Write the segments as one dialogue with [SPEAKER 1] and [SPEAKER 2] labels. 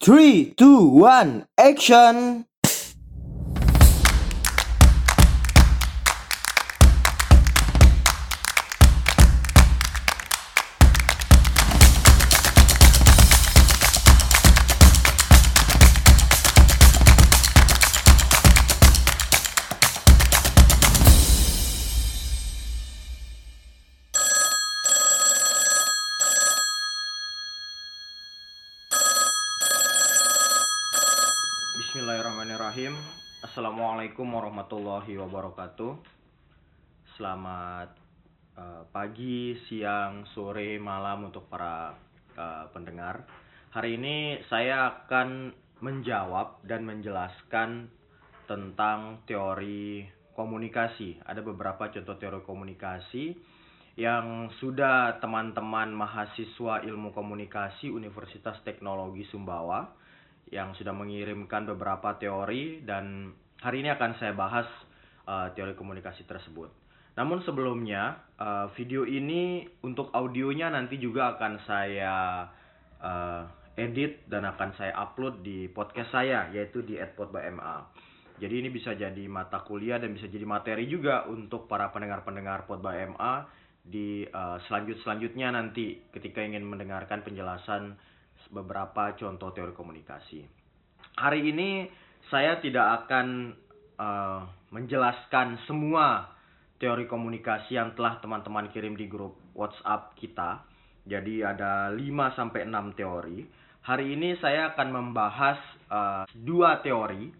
[SPEAKER 1] Three, two, one, action!
[SPEAKER 2] Assalamualaikum warahmatullahi wabarakatuh. Selamat eh, pagi, siang, sore, malam untuk para eh, pendengar. Hari ini saya akan menjawab dan menjelaskan tentang teori komunikasi. Ada beberapa contoh teori komunikasi yang sudah teman-teman mahasiswa ilmu komunikasi Universitas Teknologi Sumbawa yang sudah mengirimkan beberapa teori dan hari ini akan saya bahas uh, teori komunikasi tersebut. Namun sebelumnya uh, video ini untuk audionya nanti juga akan saya uh, edit dan akan saya upload di podcast saya yaitu di @pod by MA. Jadi ini bisa jadi mata kuliah dan bisa jadi materi juga untuk para pendengar-pendengar Pod by MA di uh, selanjut selanjutnya nanti ketika ingin mendengarkan penjelasan beberapa contoh teori komunikasi. Hari ini saya tidak akan uh, menjelaskan semua teori komunikasi yang telah teman-teman kirim di grup WhatsApp kita. Jadi ada 5 sampai 6 teori. Hari ini saya akan membahas uh, dua teori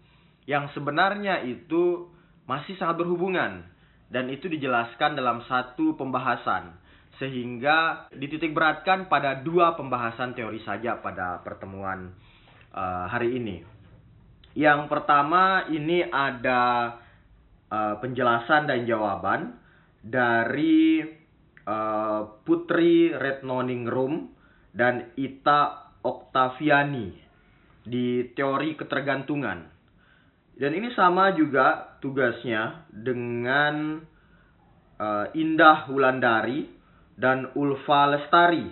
[SPEAKER 2] yang sebenarnya itu masih sangat berhubungan dan itu dijelaskan dalam satu pembahasan sehingga dititik beratkan pada dua pembahasan teori saja pada pertemuan uh, hari ini. Yang pertama ini ada uh, penjelasan dan jawaban dari uh, Putri Retnoningrum dan Ita Oktaviani di teori ketergantungan. Dan ini sama juga tugasnya dengan uh, Indah Wulandari dan Ulfa Lestari.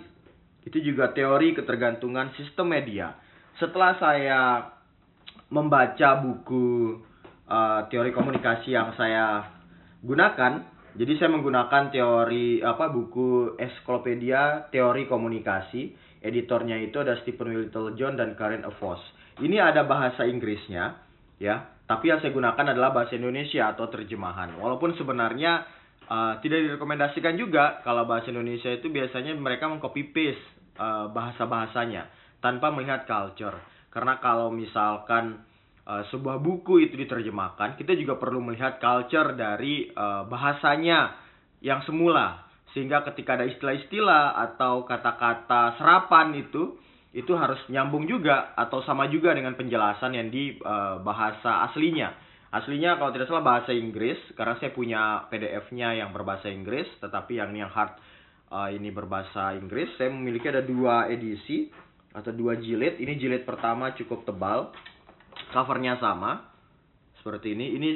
[SPEAKER 2] Itu juga teori ketergantungan sistem media. Setelah saya membaca buku uh, teori komunikasi yang saya gunakan, jadi saya menggunakan teori apa buku ensiklopedia teori komunikasi. Editornya itu ada Stephen Littlejohn dan Karen Avos. Ini ada bahasa Inggrisnya, ya. Tapi yang saya gunakan adalah bahasa Indonesia atau terjemahan. Walaupun sebenarnya Uh, tidak direkomendasikan juga kalau bahasa Indonesia itu biasanya mereka mengcopy paste uh, bahasa bahasanya tanpa melihat culture. Karena kalau misalkan uh, sebuah buku itu diterjemahkan, kita juga perlu melihat culture dari uh, bahasanya yang semula. Sehingga ketika ada istilah-istilah atau kata-kata serapan itu itu harus nyambung juga atau sama juga dengan penjelasan yang di uh, bahasa aslinya. Aslinya kalau tidak salah bahasa Inggris karena saya punya PDF-nya yang berbahasa Inggris, tetapi yang yang hard uh, ini berbahasa Inggris. Saya memiliki ada dua edisi atau dua jilid. Ini jilid pertama cukup tebal, covernya sama seperti ini. Ini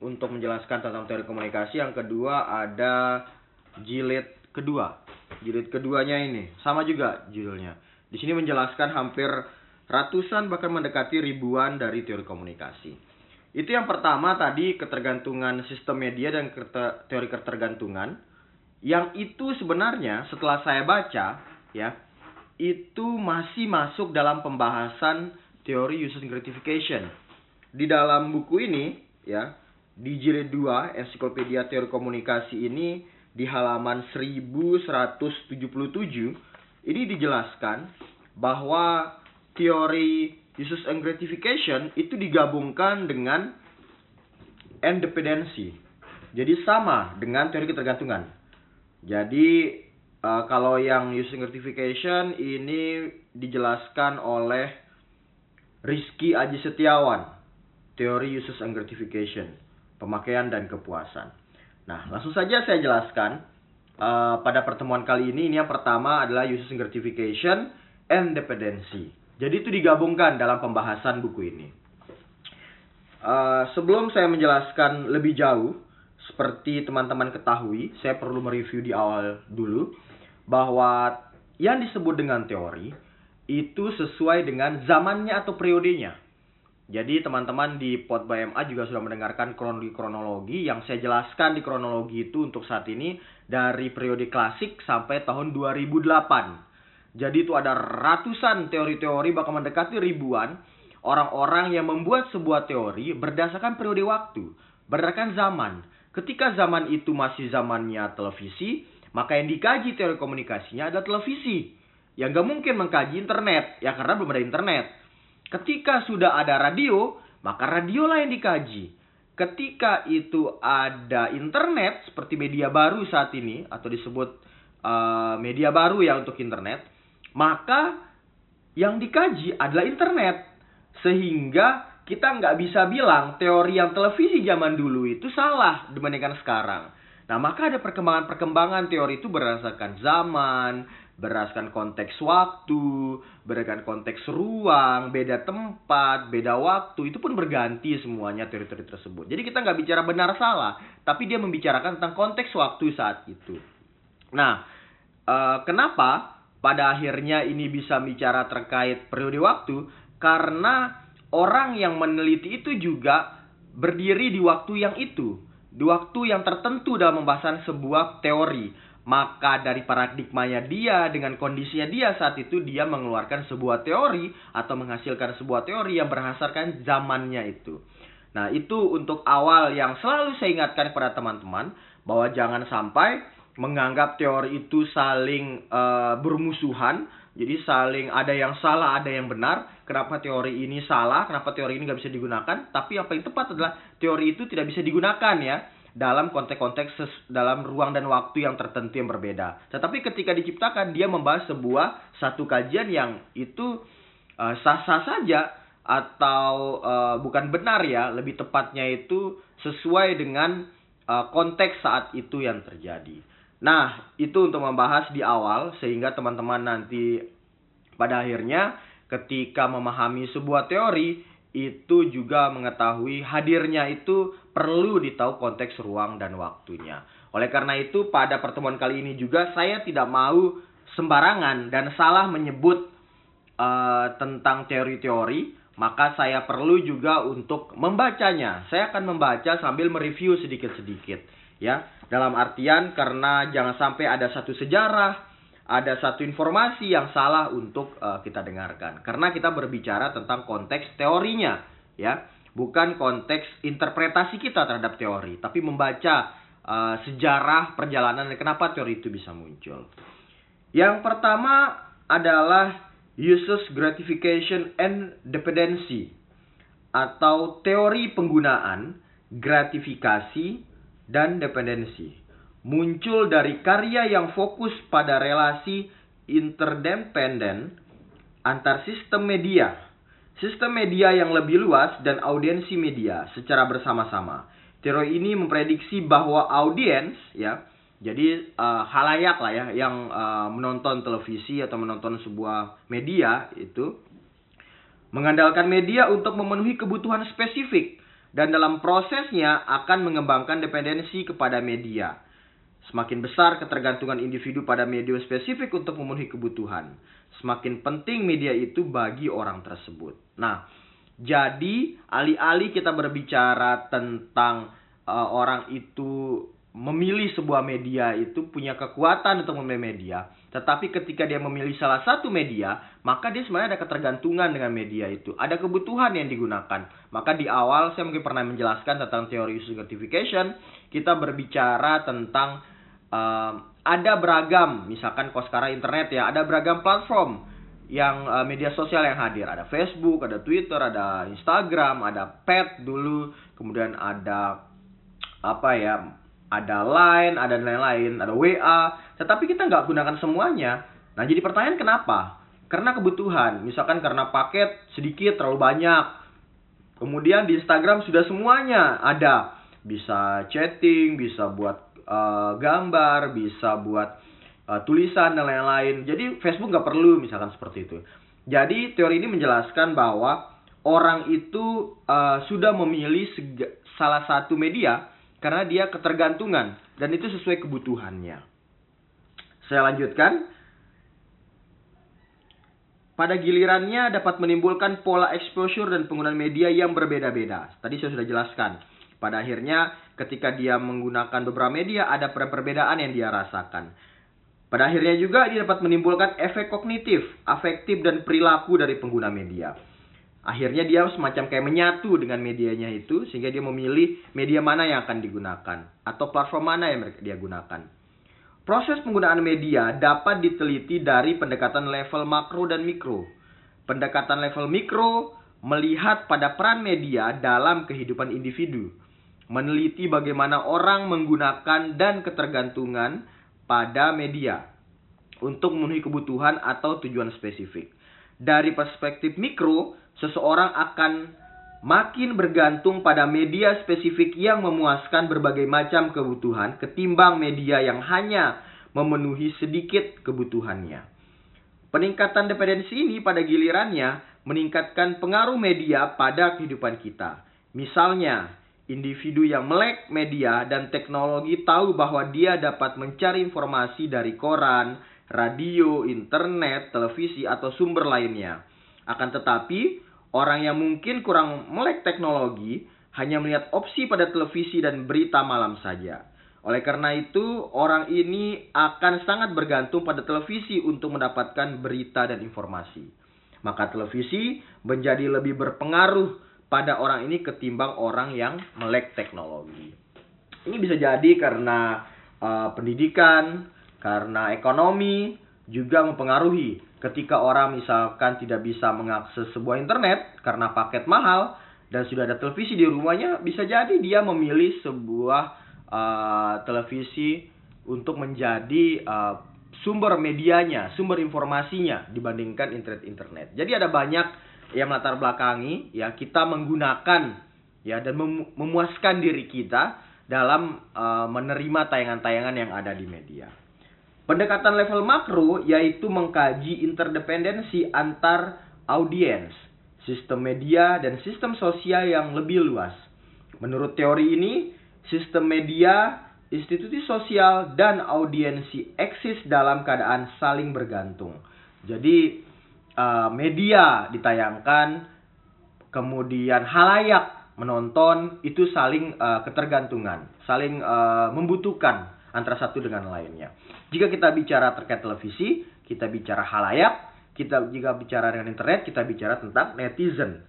[SPEAKER 2] untuk menjelaskan tentang teori komunikasi. Yang kedua ada jilid kedua. Jilid keduanya ini sama juga judulnya. Di sini menjelaskan hampir ratusan bahkan mendekati ribuan dari teori komunikasi. Itu yang pertama tadi ketergantungan sistem media dan teori ketergantungan. Yang itu sebenarnya setelah saya baca ya, itu masih masuk dalam pembahasan teori user gratification. Di dalam buku ini ya, di jilid 2 Ensiklopedia Teori Komunikasi ini di halaman 1177 ini dijelaskan bahwa teori uses and gratification itu digabungkan dengan independensi. Jadi sama dengan teori ketergantungan. Jadi uh, kalau yang using gratification ini dijelaskan oleh Rizky Aji Setiawan, teori uses and gratification, pemakaian dan kepuasan. Nah, langsung saja saya jelaskan uh, pada pertemuan kali ini. Ini yang pertama adalah uses and gratification and dependency. Jadi itu digabungkan dalam pembahasan buku ini. Uh, sebelum saya menjelaskan lebih jauh, seperti teman-teman ketahui, saya perlu mereview di awal dulu bahwa yang disebut dengan teori itu sesuai dengan zamannya atau periodenya. Jadi teman-teman di Pot BMA juga sudah mendengarkan kronologi-kronologi yang saya jelaskan di kronologi itu untuk saat ini dari periode klasik sampai tahun 2008. Jadi itu ada ratusan teori-teori bahkan mendekati ribuan orang-orang yang membuat sebuah teori berdasarkan periode waktu, berdasarkan zaman. Ketika zaman itu masih zamannya televisi, maka yang dikaji teori komunikasinya adalah televisi. Yang gak mungkin mengkaji internet, ya karena belum ada internet. Ketika sudah ada radio, maka radiolah yang dikaji. Ketika itu ada internet seperti media baru saat ini atau disebut uh, media baru ya untuk internet, maka yang dikaji adalah internet. Sehingga kita nggak bisa bilang teori yang televisi zaman dulu itu salah dibandingkan sekarang. Nah, maka ada perkembangan-perkembangan teori itu berdasarkan zaman, berdasarkan konteks waktu, berdasarkan konteks ruang, beda tempat, beda waktu, itu pun berganti semuanya teori-teori tersebut. Jadi kita nggak bicara benar salah, tapi dia membicarakan tentang konteks waktu saat itu. Nah, uh, kenapa pada akhirnya ini bisa bicara terkait periode waktu? Karena orang yang meneliti itu juga berdiri di waktu yang itu, di waktu yang tertentu dalam pembahasan sebuah teori maka dari paradigmanya dia dengan kondisinya dia saat itu dia mengeluarkan sebuah teori atau menghasilkan sebuah teori yang berdasarkan zamannya itu. Nah, itu untuk awal yang selalu saya ingatkan kepada teman-teman bahwa jangan sampai menganggap teori itu saling uh, bermusuhan. Jadi saling ada yang salah, ada yang benar. Kenapa teori ini salah? Kenapa teori ini nggak bisa digunakan? Tapi apa yang tepat adalah teori itu tidak bisa digunakan ya dalam konteks-konteks dalam ruang dan waktu yang tertentu yang berbeda. Tetapi ketika diciptakan dia membahas sebuah satu kajian yang itu uh, sah-sah saja atau uh, bukan benar ya, lebih tepatnya itu sesuai dengan uh, konteks saat itu yang terjadi. Nah, itu untuk membahas di awal sehingga teman-teman nanti pada akhirnya ketika memahami sebuah teori itu juga mengetahui hadirnya itu perlu ditahu konteks ruang dan waktunya. Oleh karena itu pada pertemuan kali ini juga saya tidak mau sembarangan dan salah menyebut uh, tentang teori-teori, maka saya perlu juga untuk membacanya. Saya akan membaca sambil mereview sedikit-sedikit ya. Dalam artian karena jangan sampai ada satu sejarah ada satu informasi yang salah untuk uh, kita dengarkan. Karena kita berbicara tentang konteks teorinya, ya, bukan konteks interpretasi kita terhadap teori, tapi membaca uh, sejarah perjalanan dan kenapa teori itu bisa muncul. Yang pertama adalah uses gratification and dependency atau teori penggunaan gratifikasi dan dependensi muncul dari karya yang fokus pada relasi interdependen antar sistem media, sistem media yang lebih luas dan audiensi media secara bersama-sama. Teori ini memprediksi bahwa audiens ya, jadi uh, halayak lah ya yang uh, menonton televisi atau menonton sebuah media itu mengandalkan media untuk memenuhi kebutuhan spesifik dan dalam prosesnya akan mengembangkan dependensi kepada media. Semakin besar ketergantungan individu pada media spesifik untuk memenuhi kebutuhan, semakin penting media itu bagi orang tersebut. Nah, jadi alih-alih kita berbicara tentang uh, orang itu memilih sebuah media itu punya kekuatan untuk memilih media, tetapi ketika dia memilih salah satu media, maka dia sebenarnya ada ketergantungan dengan media itu, ada kebutuhan yang digunakan. Maka di awal saya mungkin pernah menjelaskan tentang teori user gratification, kita berbicara tentang uh, ada beragam, misalkan kalau sekarang internet ya, ada beragam platform yang uh, media sosial yang hadir. Ada Facebook, ada Twitter, ada Instagram, ada Pet dulu, kemudian ada apa ya, ada Line, ada lain-lain, ada WA. Tetapi kita nggak gunakan semuanya. Nah jadi pertanyaan kenapa? Karena kebutuhan, misalkan karena paket sedikit terlalu banyak. Kemudian di Instagram sudah semuanya ada, bisa chatting, bisa buat uh, gambar, bisa buat uh, tulisan dan lain-lain. Jadi Facebook nggak perlu misalkan seperti itu. Jadi teori ini menjelaskan bahwa orang itu uh, sudah memilih salah satu media karena dia ketergantungan dan itu sesuai kebutuhannya. Saya lanjutkan. pada gilirannya dapat menimbulkan pola exposure dan penggunaan media yang berbeda-beda. Tadi saya sudah jelaskan. Pada akhirnya ketika dia menggunakan beberapa media ada perbedaan yang dia rasakan. Pada akhirnya juga dia dapat menimbulkan efek kognitif, afektif dan perilaku dari pengguna media. Akhirnya dia semacam kayak menyatu dengan medianya itu sehingga dia memilih media mana yang akan digunakan atau platform mana yang dia gunakan. Proses penggunaan media dapat diteliti dari pendekatan level makro dan mikro. Pendekatan level mikro melihat pada peran media dalam kehidupan individu, meneliti bagaimana orang menggunakan dan ketergantungan pada media untuk memenuhi kebutuhan atau tujuan spesifik. Dari perspektif mikro, seseorang akan makin bergantung pada media spesifik yang memuaskan berbagai macam kebutuhan ketimbang media yang hanya memenuhi sedikit kebutuhannya. Peningkatan dependensi ini pada gilirannya meningkatkan pengaruh media pada kehidupan kita. Misalnya, individu yang melek media dan teknologi tahu bahwa dia dapat mencari informasi dari koran, radio, internet, televisi, atau sumber lainnya. Akan tetapi, Orang yang mungkin kurang melek teknologi hanya melihat opsi pada televisi dan berita malam saja. Oleh karena itu, orang ini akan sangat bergantung pada televisi untuk mendapatkan berita dan informasi. Maka televisi menjadi lebih berpengaruh pada orang ini ketimbang orang yang melek teknologi. Ini bisa jadi karena uh, pendidikan, karena ekonomi juga mempengaruhi ketika orang misalkan tidak bisa mengakses sebuah internet karena paket mahal dan sudah ada televisi di rumahnya, bisa jadi dia memilih sebuah uh, televisi untuk menjadi uh, sumber medianya, sumber informasinya dibandingkan internet-internet. Jadi ada banyak yang melatar belakangi ya kita menggunakan ya dan mem memuaskan diri kita dalam uh, menerima tayangan-tayangan yang ada di media. Pendekatan level makro yaitu mengkaji interdependensi antar audiens, sistem media, dan sistem sosial yang lebih luas. Menurut teori ini, sistem media, institusi sosial, dan audiensi eksis dalam keadaan saling bergantung. Jadi, uh, media ditayangkan, kemudian halayak menonton, itu saling uh, ketergantungan, saling uh, membutuhkan antara satu dengan lainnya. Jika kita bicara terkait televisi, kita bicara halayak, kita jika bicara dengan internet, kita bicara tentang netizen.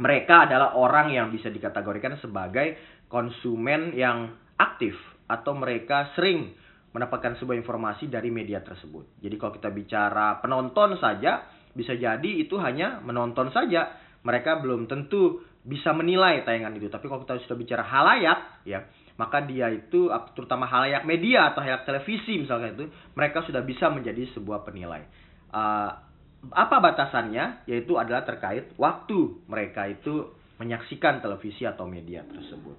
[SPEAKER 2] Mereka adalah orang yang bisa dikategorikan sebagai konsumen yang aktif atau mereka sering mendapatkan sebuah informasi dari media tersebut. Jadi kalau kita bicara penonton saja, bisa jadi itu hanya menonton saja. Mereka belum tentu bisa menilai tayangan itu. Tapi kalau kita sudah bicara halayak, ya maka dia itu terutama halayak media atau halayak televisi misalnya itu mereka sudah bisa menjadi sebuah penilai. Uh, apa batasannya? Yaitu adalah terkait waktu mereka itu menyaksikan televisi atau media tersebut.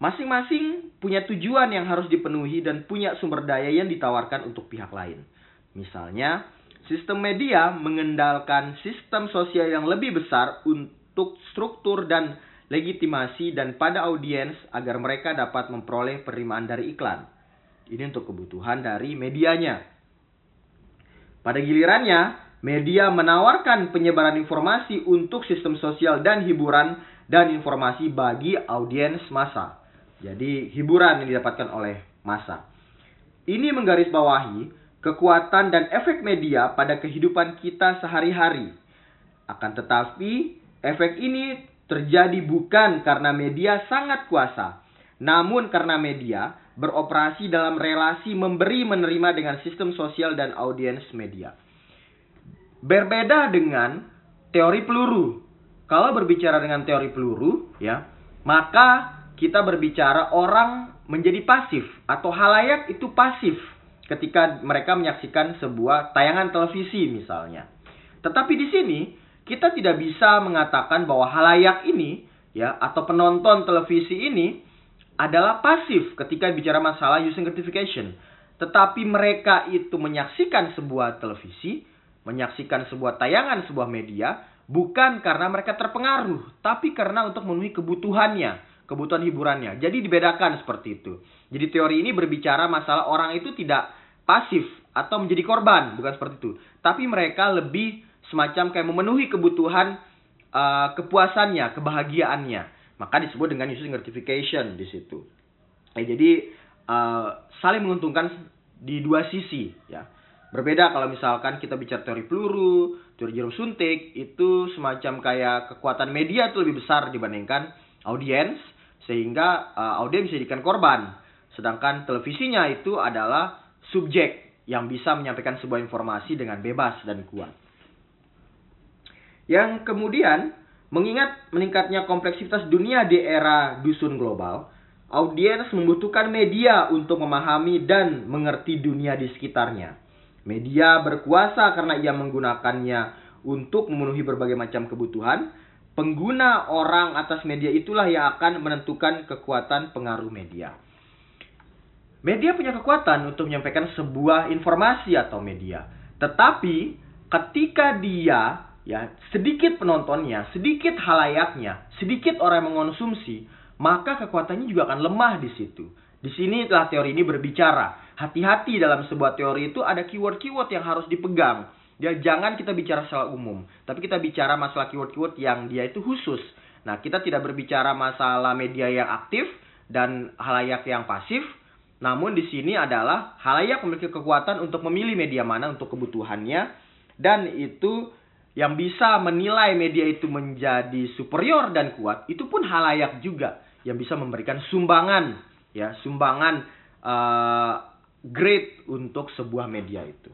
[SPEAKER 2] Masing-masing punya tujuan yang harus dipenuhi dan punya sumber daya yang ditawarkan untuk pihak lain. Misalnya, sistem media mengendalikan sistem sosial yang lebih besar untuk struktur dan legitimasi dan pada audiens agar mereka dapat memperoleh penerimaan dari iklan. Ini untuk kebutuhan dari medianya. Pada gilirannya, media menawarkan penyebaran informasi untuk sistem sosial dan hiburan dan informasi bagi audiens massa. Jadi, hiburan yang didapatkan oleh massa. Ini menggarisbawahi kekuatan dan efek media pada kehidupan kita sehari-hari. Akan tetapi, efek ini terjadi bukan karena media sangat kuasa, namun karena media beroperasi dalam relasi memberi menerima dengan sistem sosial dan audiens media. Berbeda dengan teori peluru. Kalau berbicara dengan teori peluru, ya, maka kita berbicara orang menjadi pasif atau halayak itu pasif ketika mereka menyaksikan sebuah tayangan televisi misalnya. Tetapi di sini kita tidak bisa mengatakan bahwa halayak ini ya atau penonton televisi ini adalah pasif ketika bicara masalah using gratification. Tetapi mereka itu menyaksikan sebuah televisi, menyaksikan sebuah tayangan, sebuah media, bukan karena mereka terpengaruh, tapi karena untuk memenuhi kebutuhannya, kebutuhan hiburannya. Jadi dibedakan seperti itu. Jadi teori ini berbicara masalah orang itu tidak pasif atau menjadi korban, bukan seperti itu. Tapi mereka lebih semacam kayak memenuhi kebutuhan uh, kepuasannya, kebahagiaannya. Maka disebut dengan user gratification di situ. Eh, jadi uh, saling menguntungkan di dua sisi ya. Berbeda kalau misalkan kita bicara teori peluru, teori jarum suntik, itu semacam kayak kekuatan media itu lebih besar dibandingkan audiens sehingga uh, audiens bisa dijadikan korban. Sedangkan televisinya itu adalah subjek yang bisa menyampaikan sebuah informasi dengan bebas dan kuat. Yang kemudian, mengingat meningkatnya kompleksitas dunia di era dusun global, audiens membutuhkan media untuk memahami dan mengerti dunia di sekitarnya. Media berkuasa karena ia menggunakannya untuk memenuhi berbagai macam kebutuhan. Pengguna orang atas media itulah yang akan menentukan kekuatan pengaruh media. Media punya kekuatan untuk menyampaikan sebuah informasi atau media. Tetapi ketika dia ya sedikit penontonnya, sedikit halayaknya, sedikit orang yang mengonsumsi, maka kekuatannya juga akan lemah di situ. Di sini telah teori ini berbicara. Hati-hati dalam sebuah teori itu ada keyword-keyword yang harus dipegang. Ya, jangan kita bicara secara umum, tapi kita bicara masalah keyword-keyword yang dia itu khusus. Nah, kita tidak berbicara masalah media yang aktif dan halayak yang pasif, namun di sini adalah halayak memiliki kekuatan untuk memilih media mana untuk kebutuhannya dan itu yang bisa menilai media itu menjadi superior dan kuat, itu pun halayak juga yang bisa memberikan sumbangan, ya sumbangan uh, grade untuk sebuah media itu.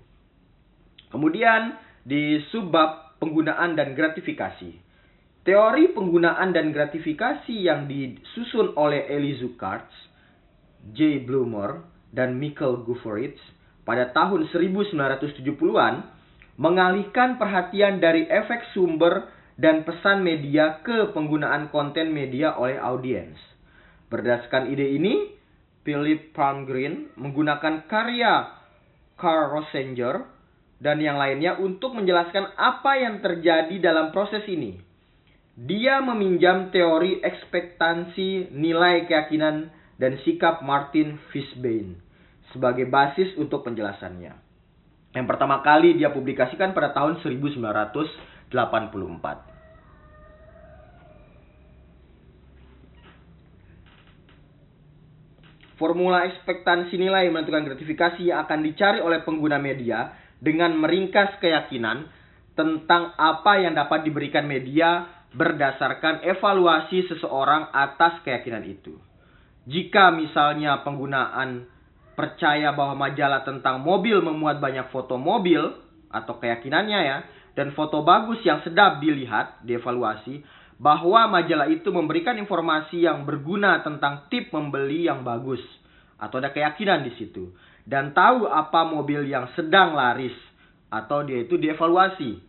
[SPEAKER 2] Kemudian di subbab penggunaan dan gratifikasi. Teori penggunaan dan gratifikasi yang disusun oleh Eli Zuckerts, J. Bloomer, dan Michael Guforitz pada tahun 1970-an mengalihkan perhatian dari efek sumber dan pesan media ke penggunaan konten media oleh audiens. Berdasarkan ide ini, Philip Palmgren menggunakan karya Carl Rosinger dan yang lainnya untuk menjelaskan apa yang terjadi dalam proses ini. Dia meminjam teori ekspektansi nilai keyakinan dan sikap Martin Fishbein sebagai basis untuk penjelasannya. Yang pertama kali dia publikasikan pada tahun 1984. Formula ekspektasi nilai menentukan gratifikasi yang akan dicari oleh pengguna media dengan meringkas keyakinan tentang apa yang dapat diberikan media berdasarkan evaluasi seseorang atas keyakinan itu. Jika misalnya penggunaan percaya bahwa majalah tentang mobil memuat banyak foto mobil atau keyakinannya ya dan foto bagus yang sedap dilihat, dievaluasi bahwa majalah itu memberikan informasi yang berguna tentang tip membeli yang bagus. Atau ada keyakinan di situ. Dan tahu apa mobil yang sedang laris atau dia itu dievaluasi.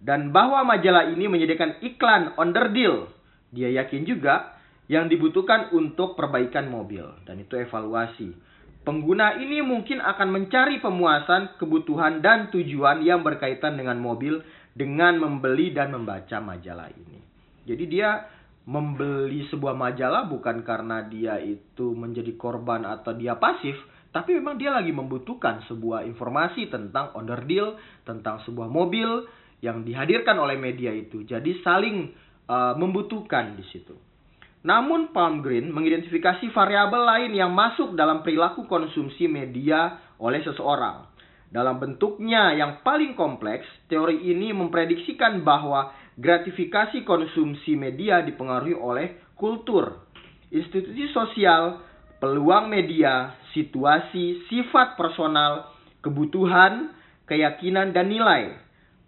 [SPEAKER 2] Dan bahwa majalah ini menyediakan iklan under deal. Dia yakin juga yang dibutuhkan untuk perbaikan mobil. Dan itu evaluasi Pengguna ini mungkin akan mencari pemuasan kebutuhan dan tujuan yang berkaitan dengan mobil dengan membeli dan membaca majalah ini. Jadi dia membeli sebuah majalah bukan karena dia itu menjadi korban atau dia pasif, tapi memang dia lagi membutuhkan sebuah informasi tentang owner deal, tentang sebuah mobil yang dihadirkan oleh media itu. Jadi saling uh, membutuhkan di situ. Namun Palmgren mengidentifikasi variabel lain yang masuk dalam perilaku konsumsi media oleh seseorang. Dalam bentuknya yang paling kompleks, teori ini memprediksikan bahwa gratifikasi konsumsi media dipengaruhi oleh kultur, institusi sosial, peluang media, situasi, sifat personal, kebutuhan, keyakinan, dan nilai.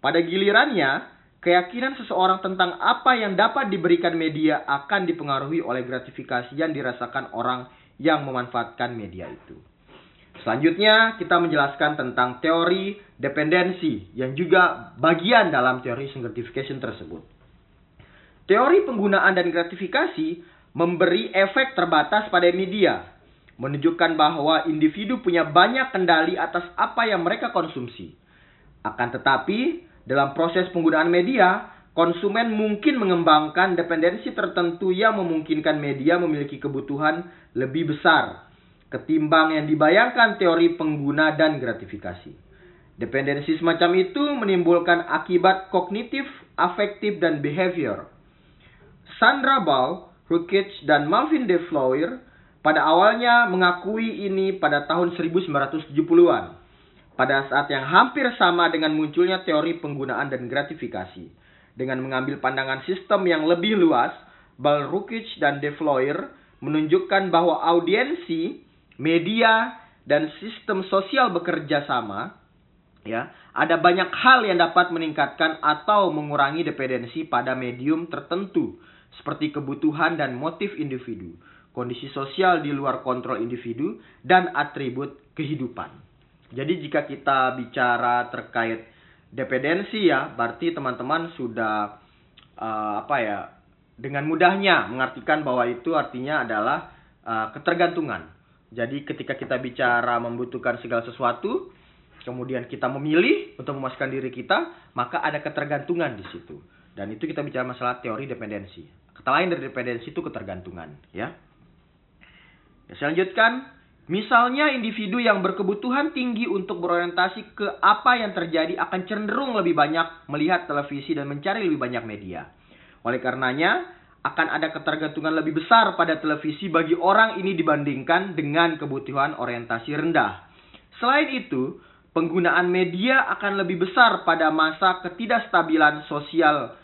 [SPEAKER 2] Pada gilirannya, Keyakinan seseorang tentang apa yang dapat diberikan media akan dipengaruhi oleh gratifikasi yang dirasakan orang yang memanfaatkan media itu. Selanjutnya, kita menjelaskan tentang teori dependensi yang juga bagian dalam teori gratification tersebut. Teori penggunaan dan gratifikasi memberi efek terbatas pada media, menunjukkan bahwa individu punya banyak kendali atas apa yang mereka konsumsi. Akan tetapi, dalam proses penggunaan media, konsumen mungkin mengembangkan dependensi tertentu yang memungkinkan media memiliki kebutuhan lebih besar. ketimbang yang dibayangkan teori pengguna dan gratifikasi. Dependensi semacam itu menimbulkan akibat kognitif, afektif, dan behavior. Sandra Ball, Rukic, dan Malvin De Floer pada awalnya mengakui ini pada tahun 1970-an. Pada saat yang hampir sama dengan munculnya teori penggunaan dan gratifikasi. Dengan mengambil pandangan sistem yang lebih luas, Bal Rukic dan De Floer menunjukkan bahwa audiensi media dan sistem sosial bekerja sama, ya, ada banyak hal yang dapat meningkatkan atau mengurangi dependensi pada medium tertentu, seperti kebutuhan dan motif individu, kondisi sosial di luar kontrol individu, dan atribut kehidupan. Jadi jika kita bicara terkait dependensi ya, berarti teman-teman sudah uh, apa ya dengan mudahnya mengartikan bahwa itu artinya adalah uh, ketergantungan. Jadi ketika kita bicara membutuhkan segala sesuatu, kemudian kita memilih untuk memuaskan diri kita, maka ada ketergantungan di situ. Dan itu kita bicara masalah teori dependensi. Kata lain dari dependensi itu ketergantungan, ya. ya saya lanjutkan. Misalnya individu yang berkebutuhan tinggi untuk berorientasi ke apa yang terjadi akan cenderung lebih banyak melihat televisi dan mencari lebih banyak media. Oleh karenanya, akan ada ketergantungan lebih besar pada televisi bagi orang ini dibandingkan dengan kebutuhan orientasi rendah. Selain itu, penggunaan media akan lebih besar pada masa ketidakstabilan sosial.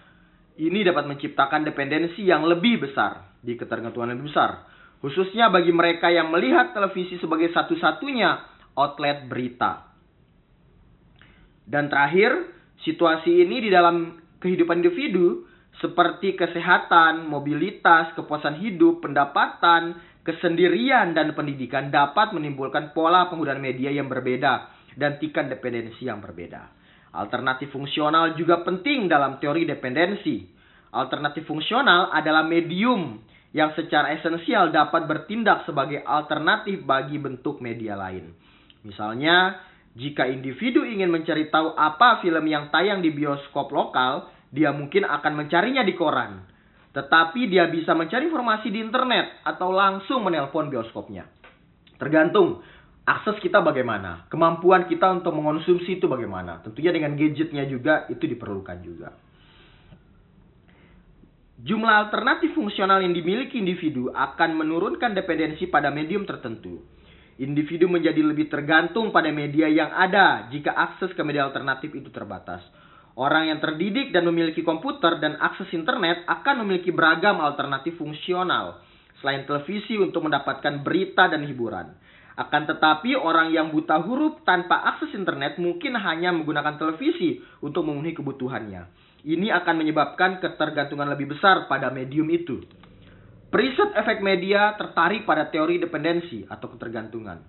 [SPEAKER 2] Ini dapat menciptakan dependensi yang lebih besar di ketergantungan lebih besar, khususnya bagi mereka yang melihat televisi sebagai satu-satunya outlet berita. Dan terakhir, situasi ini di dalam kehidupan individu seperti kesehatan, mobilitas, kepuasan hidup, pendapatan, kesendirian, dan pendidikan dapat menimbulkan pola penggunaan media yang berbeda dan tingkat dependensi yang berbeda. Alternatif fungsional juga penting dalam teori dependensi. Alternatif fungsional adalah medium yang secara esensial dapat bertindak sebagai alternatif bagi bentuk media lain. Misalnya, jika individu ingin mencari tahu apa film yang tayang di bioskop lokal, dia mungkin akan mencarinya di koran. Tetapi dia bisa mencari informasi di internet atau langsung menelpon bioskopnya. Tergantung akses kita bagaimana, kemampuan kita untuk mengonsumsi itu bagaimana. Tentunya dengan gadgetnya juga itu diperlukan juga. Jumlah alternatif fungsional yang dimiliki individu akan menurunkan dependensi pada medium tertentu. Individu menjadi lebih tergantung pada media yang ada jika akses ke media alternatif itu terbatas. Orang yang terdidik dan memiliki komputer dan akses internet akan memiliki beragam alternatif fungsional selain televisi untuk mendapatkan berita dan hiburan. Akan tetapi orang yang buta huruf tanpa akses internet mungkin hanya menggunakan televisi untuk memenuhi kebutuhannya. Ini akan menyebabkan ketergantungan lebih besar pada medium itu. Periset efek media tertarik pada teori dependensi atau ketergantungan.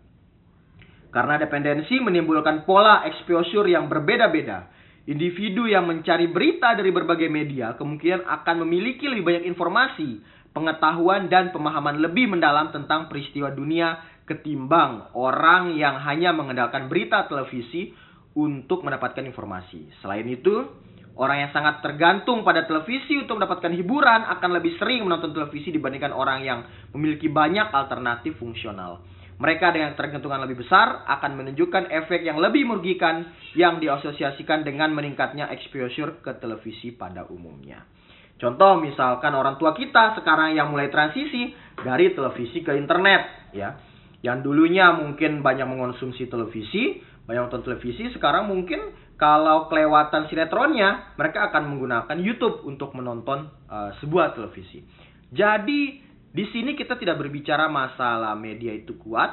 [SPEAKER 2] Karena dependensi menimbulkan pola exposure yang berbeda-beda Individu yang mencari berita dari berbagai media kemungkinan akan memiliki lebih banyak informasi, pengetahuan, dan pemahaman lebih mendalam tentang peristiwa dunia ketimbang orang yang hanya mengandalkan berita televisi untuk mendapatkan informasi. Selain itu, orang yang sangat tergantung pada televisi untuk mendapatkan hiburan akan lebih sering menonton televisi dibandingkan orang yang memiliki banyak alternatif fungsional. Mereka dengan tergantungan lebih besar akan menunjukkan efek yang lebih merugikan yang diasosiasikan dengan meningkatnya exposure ke televisi pada umumnya. Contoh misalkan orang tua kita sekarang yang mulai transisi dari televisi ke internet ya. Yang dulunya mungkin banyak mengonsumsi televisi, banyak nonton televisi, sekarang mungkin kalau kelewatan sinetronnya, mereka akan menggunakan YouTube untuk menonton uh, sebuah televisi. Jadi di sini kita tidak berbicara masalah media itu kuat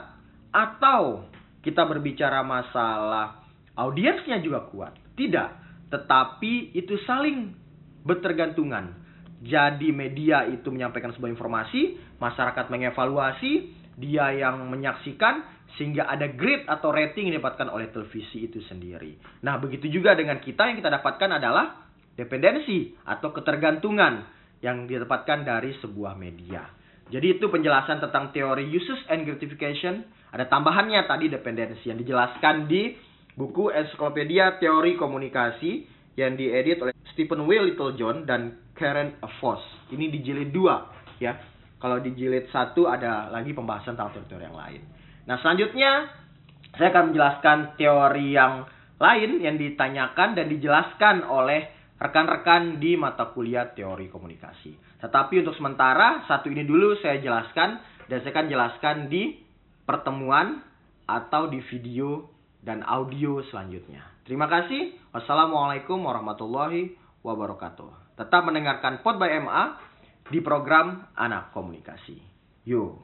[SPEAKER 2] atau kita berbicara masalah audiensnya juga kuat. Tidak, tetapi itu saling bertergantungan. Jadi media itu menyampaikan sebuah informasi, masyarakat mengevaluasi, dia yang menyaksikan sehingga ada grade atau rating yang didapatkan oleh televisi itu sendiri. Nah, begitu juga dengan kita yang kita dapatkan adalah dependensi atau ketergantungan yang didapatkan dari sebuah media. Jadi itu penjelasan tentang teori uses and gratification. Ada tambahannya tadi dependensi yang dijelaskan di buku Ensiklopedia Teori Komunikasi yang diedit oleh Stephen W. Littlejohn dan Karen Voss. Ini di jilid 2 ya. Kalau di jilid 1 ada lagi pembahasan tentang teori-teori yang lain. Nah, selanjutnya saya akan menjelaskan teori yang lain yang ditanyakan dan dijelaskan oleh rekan-rekan di mata kuliah teori komunikasi. Tetapi untuk sementara, satu ini dulu saya jelaskan dan saya akan jelaskan di pertemuan atau di video dan audio selanjutnya. Terima kasih. Wassalamualaikum warahmatullahi wabarakatuh. Tetap mendengarkan Pod by MA di program Anak Komunikasi. Yuk.